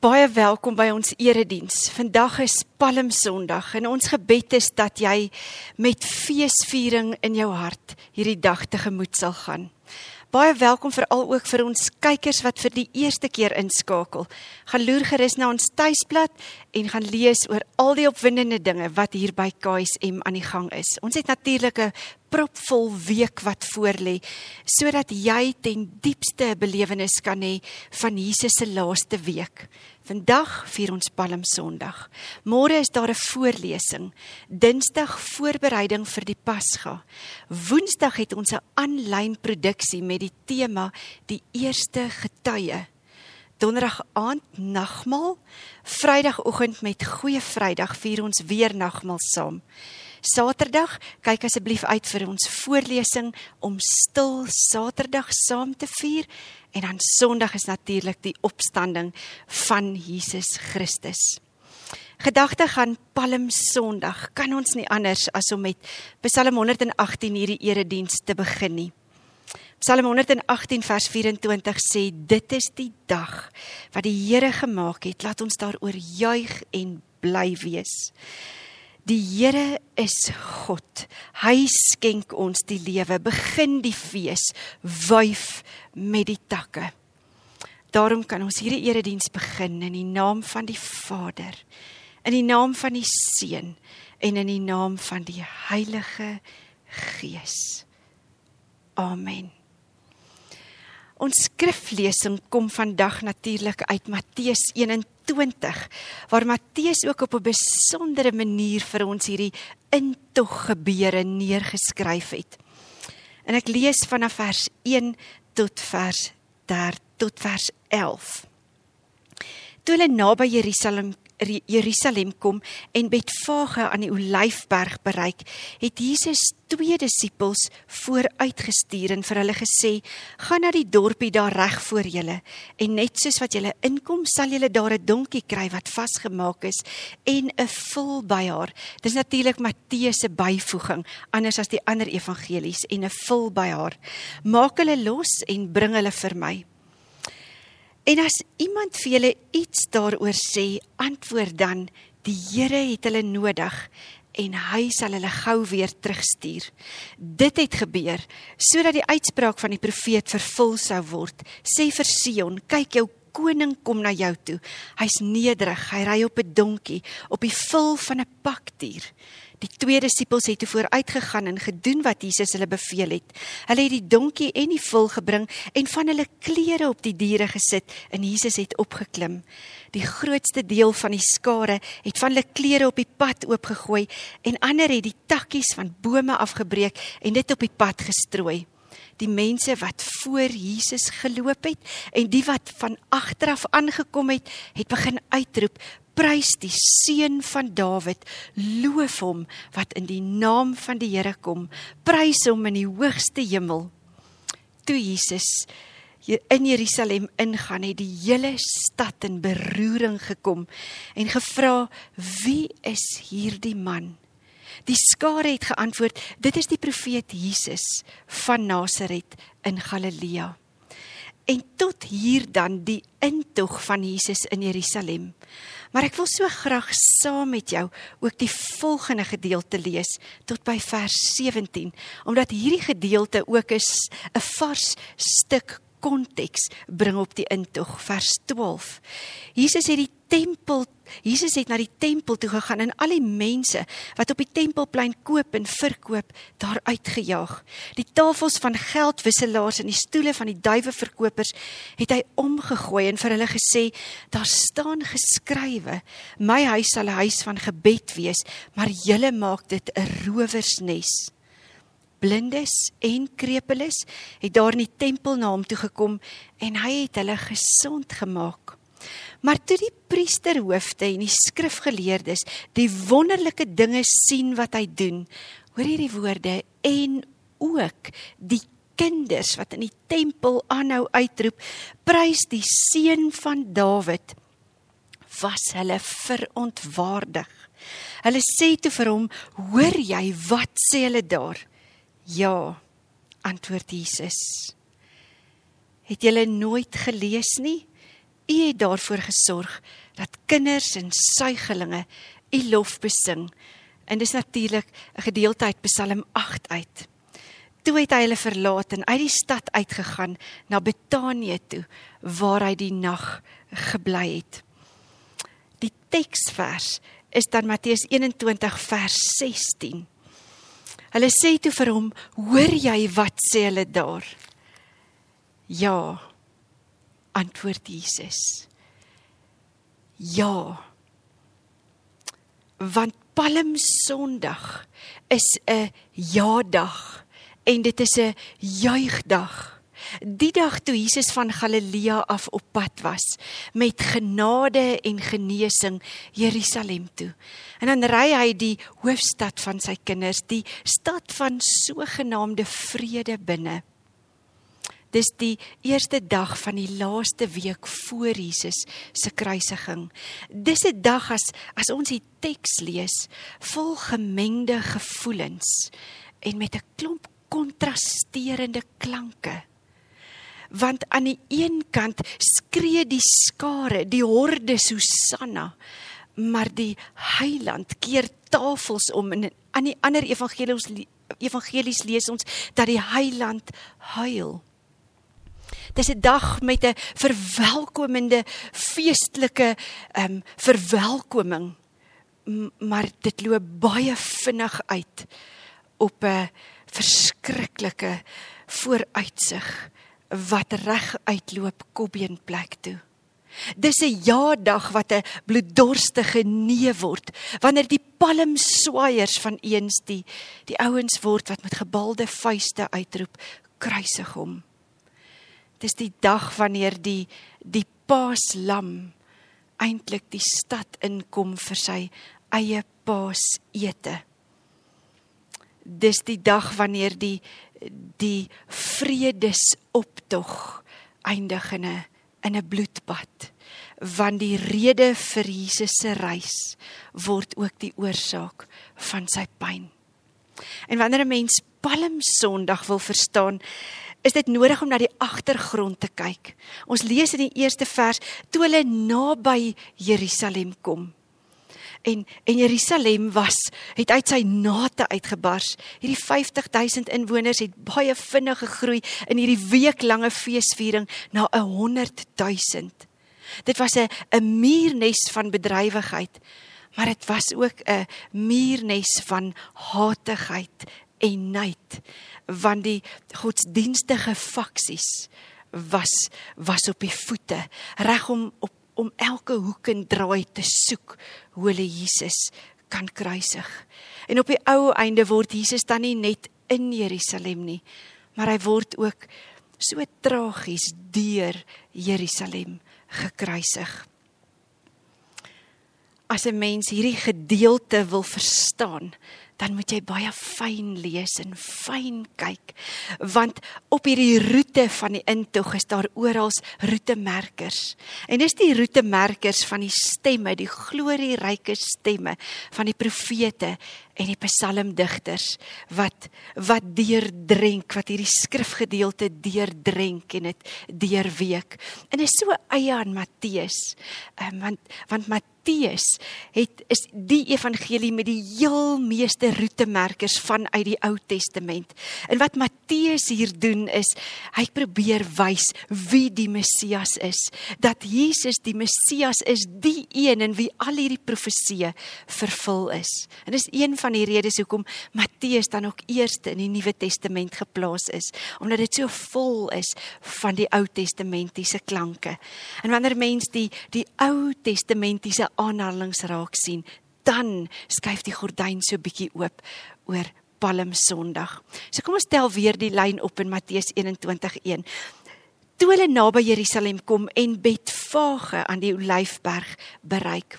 Baie welkom by ons erediens. Vandag is Palm Sondag en ons gebed is dat jy met feesviering in jou hart hierdie dag tegemoet sal gaan. Baie welkom veral ook vir ons kykers wat vir die eerste keer inskakel. Gaan loer gerus na ons tuisblad en gaan lees oor al die opwindende dinge wat hier by KSM aan die gang is. Ons het natuurlik 'n propvol week wat voorlê sodat jy ten diepste 'n belewenis kan hê van Jesus se laaste week. Vandag vier ons Palm Sondag. Môre is daar 'n voorlesing. Dinsdag voorbereiding vir die Pasga. Woensdag het ons 'n aanlyn produksie met die tema Die eerste getuie. Donderdag aand nagmaal. Vrydagoggend met Goeie Vrydag vier ons weer nagmaal saam. Saterdag, kyk asseblief uit vir ons voorlesing om stil Saterdag saam te vier en dan Sondag is natuurlik die opstanding van Jesus Christus. Gedagte gaan Palm Sondag. Kan ons nie anders as om met Psalm 118 hierdie erediens te begin nie. Psalm 118 vers 24 sê dit is die dag wat die Here gemaak het. Laat ons daaroor juig en bly wees. Die Here is God. Hy skenk ons die lewe. Begin die fees wyf met die takke. Daarom kan ons hierdie erediens begin in die naam van die Vader, in die naam van die Seun en in die naam van die Heilige Gees. Amen. Ons skriflesing kom vandag natuurlik uit Matteus 21 waar Matteus ook op 'n besondere manier vir ons hierdie intog gebeure neergeskryf het. En ek lees vanaf vers 1 tot vers 3 tot vers 11. Toe hulle naby Jerusalem Jerusalem kom en Betfage aan die Olyfberg bereik, het Jesus twee disippels vooruitgestuur en vir hulle gesê: "Gaan na die dorpie daar reg voor julle en net soos wat julle inkom, sal julle daar 'n donkie kry wat vasgemaak is en 'n vul by haar." Dis natuurlik Matteus se byvoeging, anders as die ander evangelies en 'n vul by haar. "Maak hulle los en bring hulle vir my." En as iemand vir julle iets daaroor sê, antwoord dan: Die Here het hulle nodig en hy sal hulle gou weer terugstuur. Dit het gebeur sodat die uitspraak van die profeet vervul sou word. Sê vir Sion: Kyk jou koning kom na jou toe. Hy's nederig, hy ry op 'n donkie, op die vul van 'n pakdier. Die twee disippels het toe vooruitgegaan en gedoen wat Jesus hulle beveel het. Hulle het die donkie en die vul gebring en van hulle klere op die diere gesit en Jesus het opgeklim. Die grootste deel van die skare het van hulle klere op die pad oopgegooi en ander het die takkies van bome afgebreek en dit op die pad gestrooi. Die mense wat voor Jesus geloop het en die wat van agteraf aangekom het, het begin uitroep: prys die seun van Dawid, loof hom wat in die naam van die Here kom, prys hom in die hoogste hemel. Toe Jesus in Jerusalem ingaan, het die hele stad in beroering gekom en gevra: "Wie is hierdie man?" Die skare het geantwoord: "Dit is die profeet Jesus van Nasaret in Galilea." En tot hier dan die intog van Jesus in Jerusalem. Maar ek wil so graag saam met jou ook die volgende gedeelte lees tot by vers 17, omdat hierdie gedeelte ook is 'n vars stuk konteks bring op die intog vers 12. Jesus het die tempel Jesus het na die tempel toe gegaan en al die mense wat op die tempelplein koop en verkoop daar uitgejaag. Die tafels van geldwisselaars en die stoele van die duiweverkopers het hy omgegooi en vir hulle gesê: "Daar staan geskrywe: My huis sal 'n huis van gebed wees, maar julle maak dit 'n rowersnes." Blindes en krepeles het daar in die tempel na hom toe gekom en hy het hulle gesond gemaak. Maar toe die priesterhoofde en die skrifgeleerdes die wonderlike dinge sien wat hy doen, hoor hierdie woorde en ook die kinders wat in die tempel aanhou uitroep, prys die seun van Dawid, was hulle verontwaardig. Hulle sê toe vir hom: "Hoor jy wat sê hulle daar?" Ja, antwoord Jesus. Het julle nooit gelees nie? U het daarvoor gesorg dat kinders en suigelinge U lof besing. En dis natuurlik 'n gedeelte uit Psalm 8 uit. Toe het hy hulle verlaat en uit die stad uitgegaan na Betanië toe waar hy die nag gebly het. Die teksvers is dan Matteus 21 vers 16. Hulle sê toe vir hom: "Hoor jy wat sê hulle daar?" Ja. Antwoord Jesus. Ja. Want Palm Sondag is 'n ja-dag en dit is 'n juigdag. Die dag toe Jesus van Galilea af op pad was met genade en genesing Jerusalem toe. En dan ry hy die hoofstad van sy kinders, die stad van sogenaamde vrede binne. Dis die eerste dag van die laaste week voor Jesus se kruisiging. Dis 'n dag as as ons die teks lees, vol gemengde gevoelens en met 'n klomp kontrasterende klanke. Want aan die een kant skree die skare, die horde Susanna, maar die heiland keer tafels om en aan die ander evangelies evangelies lees ons dat die heiland huil. Dis 'n dag met 'n verwelkomende feestelike ehm um, verwelkoming. Maar dit loop baie vinnig uit op 'n verskriklike vooruitsig wat reg uitloop Kobbeen plek toe. Dis 'n ja-dag wat 'n bloeddorstige nee word wanneer die palmswaaiers van eens die die ouens word wat met gebalde vuiste uitroep kruisig hom. Dis die dag wanneer die die paaslam eintlik die stad inkom vir sy eie paasete. Dis die dag wanneer die die vredesoptog eindig in 'n in 'n bloedbad want die rede vir Jesus se reis word ook die oorsaak van sy pyn. En wanneer 'n mens Palm Sondag wil verstaan, is dit nodig om na die agtergrond te kyk. Ons lees in die eerste vers toe hulle naby Jerusalem kom. En en Jerusalem was het uit sy nate uitgebars. Hierdie 50000 inwoners het baie vinnig gegroei in hierdie weeklange feesviering na 'n 100000. Dit was 'n 'n muurnes van bedrywigheid, maar dit was ook 'n muurnes van hatigheid en nait want die godsdienstige faksies was was op die voete reg om op om elke hoek en draai te soek hoe hulle Jesus kan kruisig. En op die ou einde word Jesus dan nie net in Jerusalem nie, maar hy word ook so tragies deur Jerusalem gekruisig. As 'n mens hierdie gedeelte wil verstaan, dan moet jy baie fyn lees en fyn kyk want op hierdie roete van die intog is daar oral roetemerkers. En dis die roetemerkers van die stemme die glorieryke stemme van die profete en die psalmdigters wat wat deurdrenk wat hierdie skrifgedeelte deurdrenk en dit deurweek. En is so eie aan Matteus um, want want Matteus het is die evangelie met die heel meeste roetemerkers vanuit die Ou Testament. En wat Matteus hier doen is hy probeer wys wie die Messias is, dat Jesus die Messias is, die een in wie al hierdie profeseë vervul is. En dis een van die redes hoekom Matteus dan ook eerste in die Nuwe Testament geplaas is, omdat dit so vol is van die Ou Testamentiese klanke. En wanneer mens die die Ou Testamentiese aanhalinge raak sien, dan skuif die gordyn so bietjie oop oor Palm Sondag. So kom ons tel weer die lyn op in Matteus 21:1. Toe hulle naby Jerusalem kom en Betfage aan die Olyfberg bereik.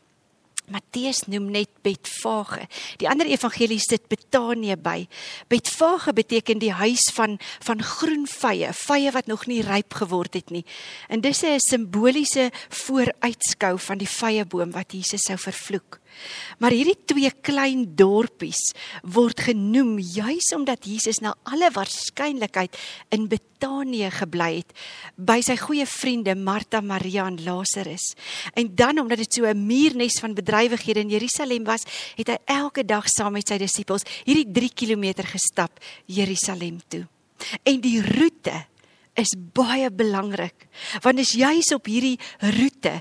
Matteus noem net Betfage. Die ander evangelies sit Betanië by. Betfage beteken die huis van van groen vye, vye wat nog nie ryp geword het nie. En dis 'n simboliese vooruitskou van die vyeboom wat Jesus sou vervloek. Maar hierdie twee klein dorpies word genoem juis omdat Jesus na alle waarskynlikheid in Betanië gebly het by sy goeie vriende Martha, Maria en Lazarus. En dan omdat dit so 'n muurnes van bedrywighede in Jerusalem was, het hy elke dag saam met sy disippels hierdie 3 km gestap Jerusalem toe. En die roete is baie belangrik want is juis op hierdie roete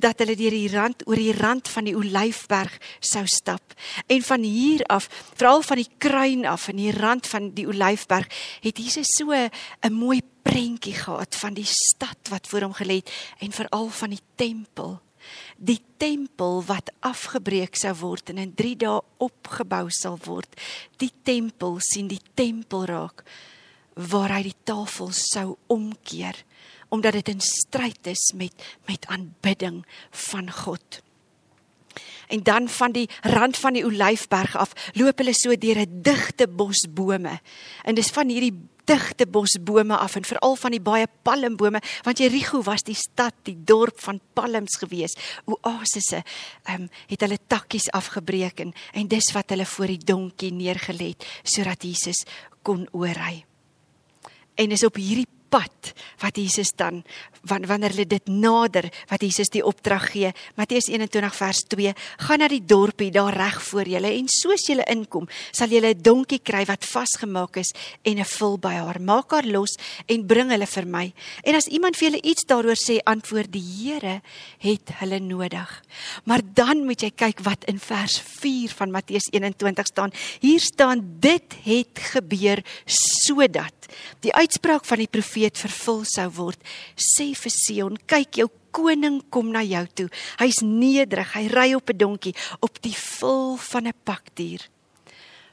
dat hulle deur die rand oor die rand van die Olyfberg sou stap. En van hier af veral van die kruin af in die rand van die Olyfberg het Jesus so 'n mooi prentjie gehad van die stad wat voor hom gelê het en veral van die tempel. Die tempel wat afgebreek sou word en in 3 dae opgebou sal word. Die tempel sien die tempel raak waar hy die tafel sou omkeer omdat dit in stryd is met met aanbidding van God. En dan van die rand van die Olyfberg af loop hulle so deur 'n digte bos bome. En dis van hierdie digte bos bome af en veral van die baie palmbome want Jerigo was die stad, die dorp van palms gewees. Oasisse, ehm um, het hulle takkies afgebreek en, en dis wat hulle voor die donkie neergelê het sodat Jesus kon oorry en is op hierdie pad wat Jesus dan wanneer hulle dit nader wat Jesus die opdrag gee. Matteus 21 vers 2 gaan na die dorpie daar reg voor julle en soos julle inkom sal julle 'n donkie kry wat vasgemaak is en 'n vul by haar. Maak haar los en bring hulle vir my. En as iemand vir julle iets daaroor sê antwoord die Here het hulle nodig. Maar dan moet jy kyk wat in vers 4 van Matteus 21 staan. Hier staan dit het gebeur sodat. Die uitspraak van die profeet vervul sou word. Sê vir Sion, kyk jou koning kom na jou toe. Hy's nederig, hy ry op 'n donkie op die vul van 'n pakdier.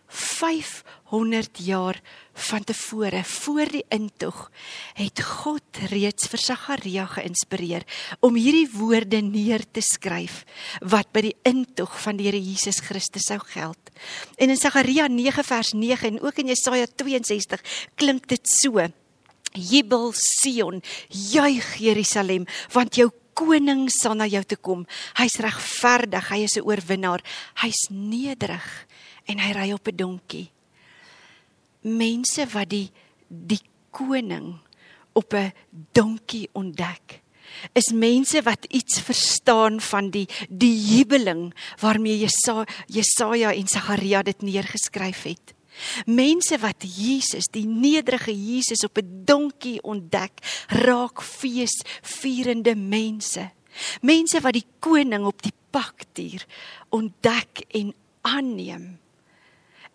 500 jaar van tevore voor die intog het God reeds vir Sagaria geïnspireer om hierdie woorde neer te skryf wat by die intog van die Here Jesus Christus sou geld. En in Sagaria 9 vers 9 en ook in Jesaja 62 klink dit so: Jubel Sion, juig Jerusalem, want jou koning sal na jou toe kom. Hy's regverdig, hy is 'n oorwinnaar, hy's nederig en hy ry op 'n donkie. Mense wat die die koning op 'n donkie ontdek is mense wat iets verstaan van die die jubeling waarmee Jesaja Jesaja en Sagaria dit neergeskryf het. Mense wat Jesus, die nederige Jesus op 'n donkie ontdek, raak feesvierende mense. Mense wat die koning op die pakdier ontdek en aanneem.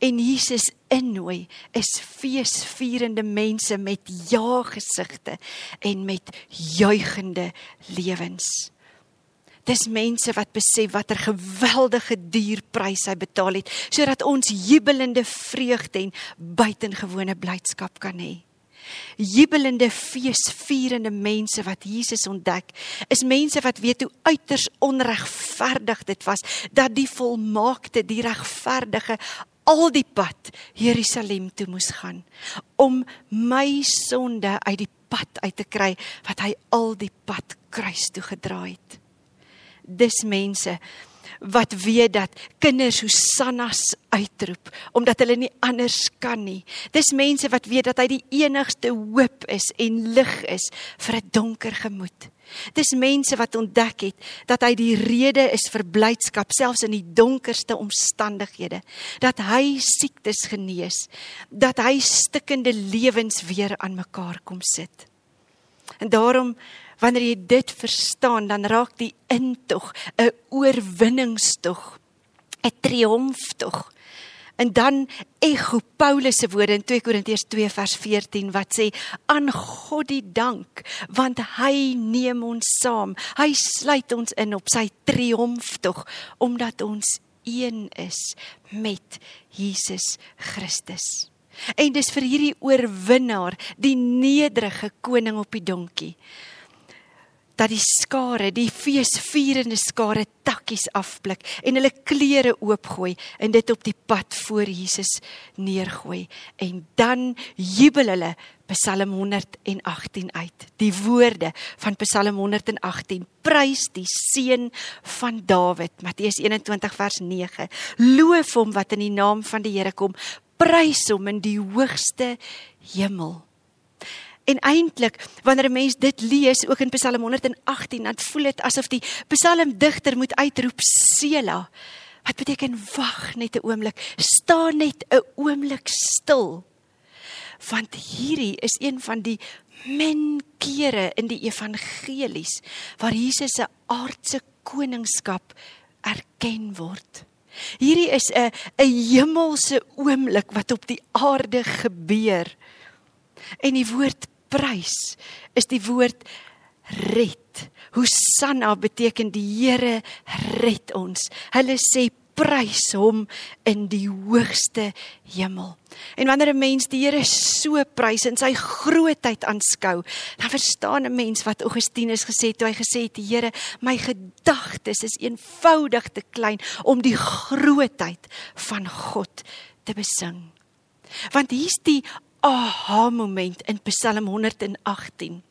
En Jesus innooi is feesvierende mense met ja gesigte en met juigende lewens. Dis mense wat besef watter geweldige duur prys hy betaal het sodat ons jubelende vreugde en buitengewone blydskap kan hê. Jubelende feesvierende mense wat Jesus ontdek, is mense wat weet hoe uiters onregverdig dit was dat die volmaakte, die regverdige al die pad Jerusalem toe moes gaan om my sonde uit die pad uit te kry wat hy al die pad kruis toe gedra het dis mense wat weet dat kinders Hosannas uitroep omdat hulle nie anders kan nie. Dis mense wat weet dat hy die enigste hoop is en lig is vir 'n donker gemoed. Dis mense wat ontdek het dat hy die rede is vir blydskap selfs in die donkerste omstandighede. Dat hy siektes genees, dat hy stikkende lewens weer aan mekaar kom sit. En daarom Wanneer jy dit verstaan, dan raak die intog 'n oorwinningstog, 'n triomftog. En dan ego Paulus se woorde in 2 Korintiërs 2 vers 14 wat sê aan God die dank want hy neem ons saam. Hy sluit ons in op sy triomftog omdat ons een is met Jesus Christus. En dis vir hierdie oorwinnaar, die nederige koning op die donkie dat die skare, die feesvierende skare takkies afblik en hulle klere oopgooi en dit op die pad voor Jesus neergooi en dan jubel hulle Psalm 118 uit. Die woorde van Psalm 118 prys die seun van Dawid. Matteus 21 vers 9. Loof hom wat in die naam van die Here kom. Prys hom in die hoogste hemel. En eintlik wanneer 'n mens dit lees ook in Psalm 118 dan voel dit asof die psalmdigter moet uitroep Sela. Wat beteken wag net 'n oomblik, staan net 'n oomblik stil. Want hierdie is een van die min kere in die evangelies waar Jesus se aardse koningskap erken word. Hierdie is 'n 'n hemelse oomblik wat op die aarde gebeur. En die woord prys is die woord red. Hosanna beteken die Here red ons. Hulle sê prys hom in die hoogste hemel. En wanneer 'n mens die Here so prys en sy grootheid aanskou, dan verstaan 'n mens wat Augustinus gesê het toe hy gesê het: "Die Here, my gedagtes is eenvoudig te klein om die grootheid van God te besing." Want hier's die aha moment in Psalm 118.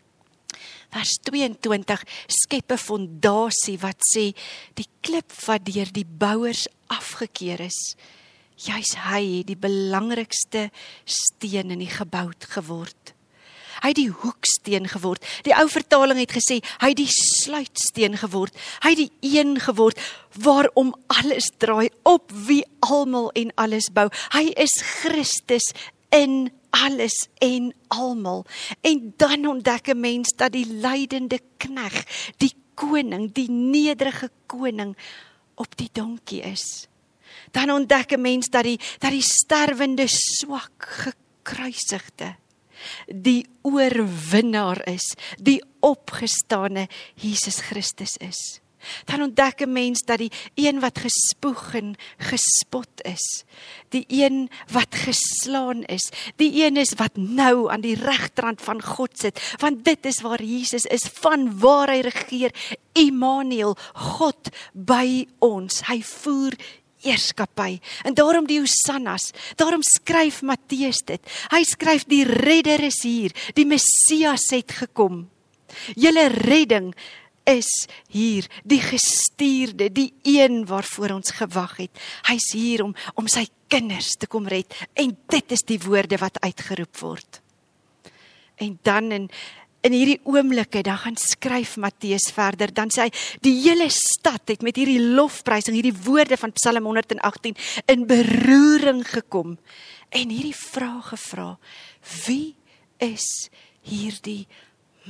Vers 22 skep 'n fondasie wat sê die klip wat deur die bouers afgekeur is, juis hy het die belangrikste steen in die gebou geword. Hy het die hoeksteen geword. Die ou vertaling het gesê hy het die sluitsteen geword. Hy het die een geword waarom alles draai op wie almal en alles bou. Hy is Christus in alles en almal. En dan ontdek 'n mens dat die lydende knegg, die koning, die nederige koning op die donkie is. Dan ontdek 'n mens dat die dat die sterwende swak gekruisigde die oorwinnaar is, die opgestane Jesus Christus is dan ontdek 'n mens dat die een wat gespoeg en gespot is, die een wat geslaan is, die een is wat nou aan die regterrand van God sit, want dit is waar Jesus is, van waar hy regeer, Immanuel, God by ons. Hy voer eerskappy. En daarom die Hosannas, daarom skryf Matteus dit. Hy skryf die redder is hier, die Messias het gekom. Julle redding is hier, die gestuurde, die een waarvoor ons gewag het. Hy's hier om om sy kinders te kom red en dit is die woorde wat uitgeroep word. En dan in in hierdie oomblikke dan gaan skryf Matteus verder dan sê hy die hele stad het met hierdie lofprysing hierdie woorde van Psalm 118 in beroering gekom en hierdie vraag gevra wie is hierdie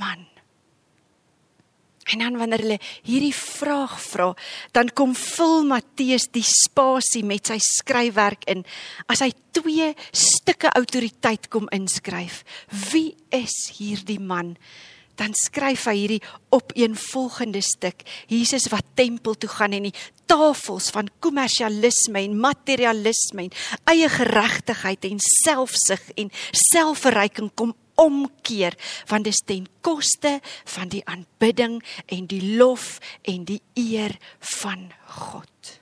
man En dan wanneer hulle hierdie vraag vra, dan kom vul Matteus die spasie met sy skryfwerk in. As hy twee stukke autoriteit kom inskryf. Wie is hierdie man? Dan skryf hy hierdie opeenvolgende stuk. Jesus wat tempel toe gaan en die tafels van kommersialisme en materialisme en eie geregtigheid en selfsug en selfverryking kom omkeer want dit is ten koste van die aanbidding en die lof en die eer van God.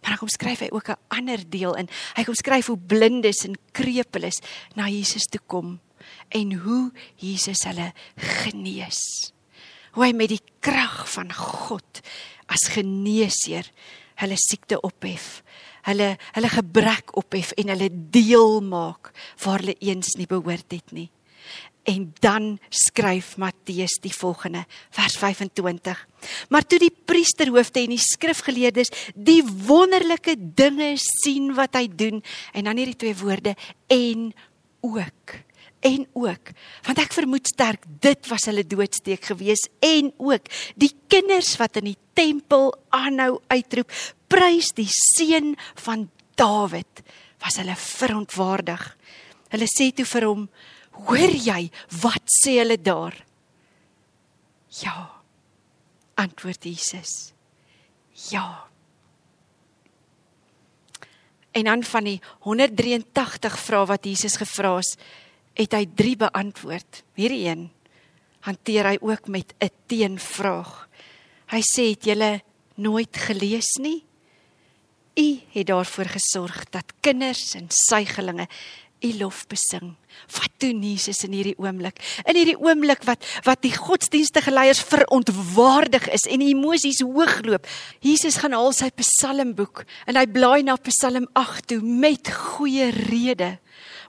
Maar dan kom skryf hy ook 'n ander deel in. Hy kom skryf hoe blindes en krepeles na Jesus toe kom en hoe Jesus hulle genees. Hoe hy met die krag van God as geneesheer hulle siekte ophef hulle hulle gebrek ophef en hulle deel maak waar hulle eens nie behoort het nie. En dan skryf Matteus die volgende, vers 25. Maar toe die priesterhoofde en die skrifgeleerdes die wonderlike dinge sien wat hy doen, en dan hierdie twee woorde en ook en ook want ek vermoed sterk dit was hulle doodsteek gewees en ook die kinders wat in die tempel aanhou uitroep prys die seun van Dawid was hulle verontwaardig hulle sê toe vir hom Hoor jy wat sê hulle daar? Ja. Antwoord Jesus. Ja. En dan van die 183 vrae wat Jesus gevra het, het hy 3 beantwoord. Hierdie een. hanteer hy ook met 'n teenvraag. Hy sê het julle nooit gelees nie? U het daarvoor gesorg dat kinders en suigelinge U lof besing. Wat doen Jesus in hierdie oomblik? In hierdie oomblik wat wat die godsdienstige leiers verontwaardig is en emosies hoogloop. Jesus gaan haal sy psalmboek en hy blaai na Psalm 8 toe met goeie rede.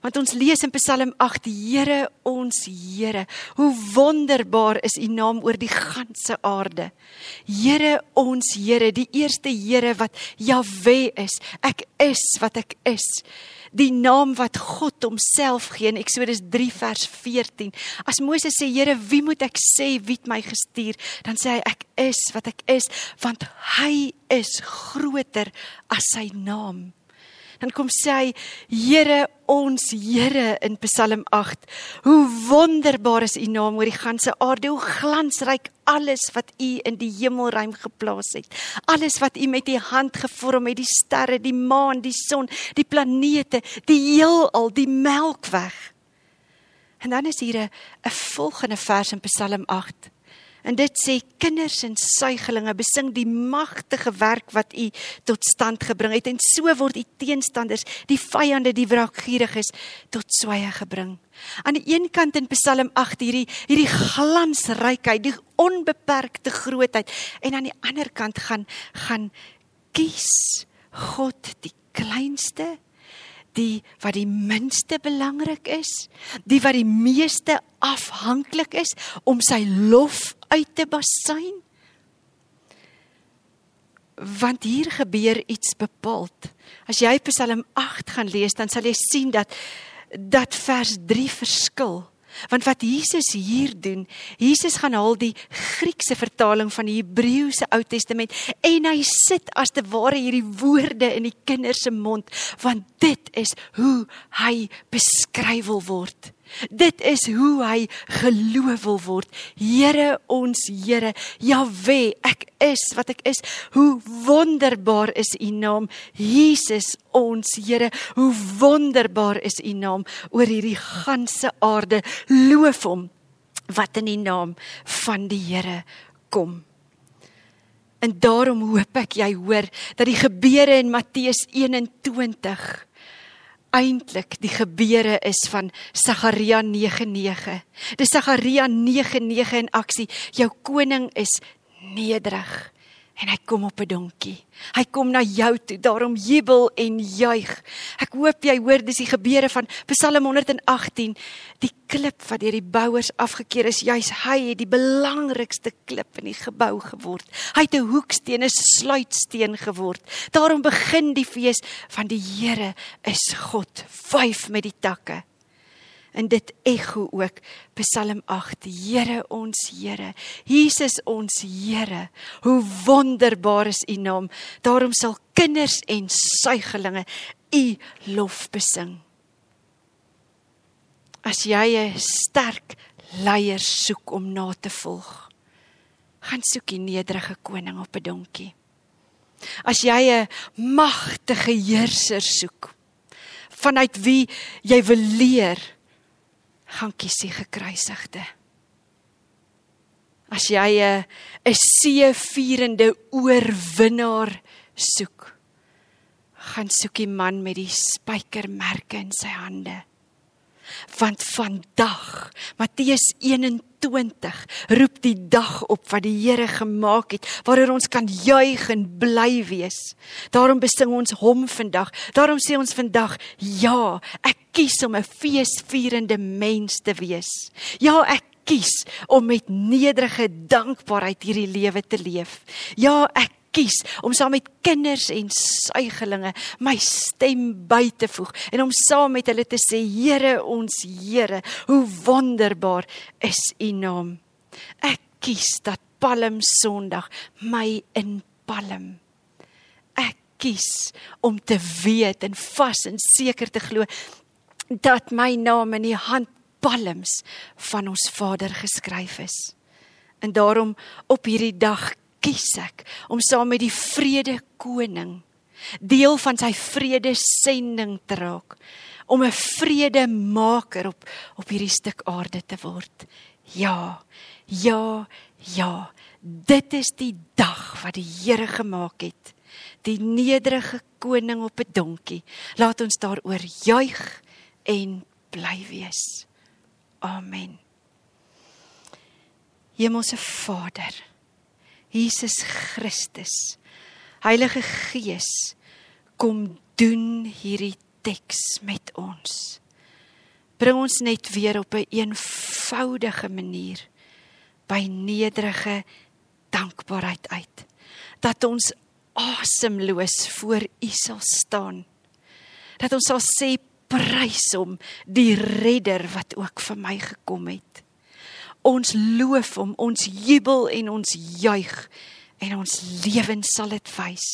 Want ons lees in Psalm 8: Here ons Here, hoe wonderbaar is U naam oor die ganse aarde. Here ons Here, die eerste Here wat Jahwe is. Ek is wat ek is die naam wat God homself gee in Eksodus 3 vers 14. As Moses sê, Here, wie moet ek sê wie het my gestuur? Dan sê hy ek is wat ek is, want hy is groter as sy naam dan kom sê hy Here ons Here in Psalm 8 hoe wonderbaar is u naam oor die ganse aarde. Hoe glansryk alles wat u in die hemelruim geplaas het. Alles wat u met u hand gevorm het. Die sterre die maan die son die planete die heelal die melkweg. En dan is hier 'n volgende vers in Psalm 8 En dit sê kinders en suigelinge besing die magtige werk wat u tot stand gebring het en so word u teenstanders, die vyande, die wraakgieriges tot sweye gebring. Aan die een kant in Psalm 8 hierdie hierdie glansrykheid, die onbeperkte grootheid en aan die ander kant gaan gaan kies God die kleinste die wat die minste belangrik is, die wat die meeste afhanklik is om sy lof uit te basyn. Want hier gebeur iets bepaald. As jy Psalm 8 gaan lees, dan sal jy sien dat dat vers 3 verskil. Want wat Jesus hier doen, Jesus gaan haal die Griekse vertaling van die Hebreëse Ou Testament en hy sit as te ware hierdie woorde in die kinders se mond, want dit is hoe hy beskryf wil word. Dit is hoe hy geloof wil word. Here ons Here, Jahwe, ek is wat ek is. Hoe wonderbaar is U naam, Jesus ons Here. Hoe wonderbaar is U naam oor hierdie ganse aarde. Loof hom wat in die naam van die Here kom. En daarom hoop ek jy hoor dat die gebeure in Matteus 21 eintlik die gebeure is van Sagaria 9:9. Dis Sagaria 9:9 in aksie. Jou koning is nederig en hy kom op 'n donkie. Hy kom na jou toe, daarom jubel en juig. Ek hoop jy hoor dis die gebeure van Psalm 118. Die klip wat deur die bouers afgekeur is, juis hy het die belangrikste klip in die gebou geword. Hy het 'n hoeksteen, 'n sluitsteen geword. Daarom begin die fees van die Here is God, vyf met die takke en dit ekho ook. Psalm 8 Here ons Here. Jesus ons Here. Hoe wonderbaar is u naam. Daarom sal kinders en suigelinge u lof besing. As jy 'n sterk leier soek om na te volg gaan soek die nederige koning op 'n donkie. As jy 'n magtige heerser soek vanuit wie jy wil leer gaan kies die gekruisigde. As jy 'n 'n seëvierende oorwinnaar soek, gaan soek die man met die spykermerke in sy hande. Want vandag, Matteus 21, roep die dag op wat die Here gemaak het, waaroor ons kan juig en bly wees. Daarom besing ons hom vandag. Daarom sê ons vandag, ja, ek kies om 'n feesvierende mens te wees. Ja, ek kies om met nederige dankbaarheid hierdie lewe te leef. Ja, ek kies om saam met kinders en suigelinge my stem by te voeg en om saam met hulle te sê Here ons Here hoe wonderbaar is u naam ek kies dat Palm Sondag my in Palm kies om te weet en vas en seker te glo dat my naam in die hand palms van ons Vader geskryf is en daarom op hierdie dag kies ek om saam met die vrede koning deel van sy vrede sending te raak om 'n vrede maker op op hierdie stuk aarde te word Ja. Ja. Ja. Dit is die dag wat die Here gemaak het. Die nederige koning op 'n donkie. Laat ons daaroor juig en bly wees. Amen. Hemelse Vader, Jesus Christus, Heilige Gees, kom doen hierdie teks met ons. Bring ons net weer op 'n een eenvoudige manier by nederige dankbaarheid uit. Dat ons asemloos voor U sal staan. Dat ons sal sê prys hom, die redder wat ook vir my gekom het. Ons loof hom, ons jubel en ons juig en ons lewens sal dit wys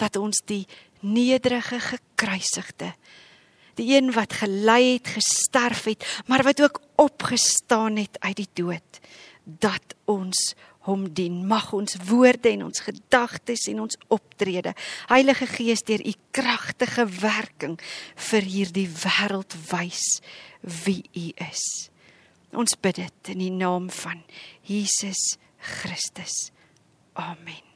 dat ons die nederige gekruisigde die een wat gelei het, gesterf het, maar wat ook opgestaan het uit die dood, dat ons hom dien. Mag ons woorde en ons gedagtes en ons optrede, Heilige Gees deur u kragtige werking vir hierdie wêreld wys wie u is. Ons bid dit in die naam van Jesus Christus. Amen.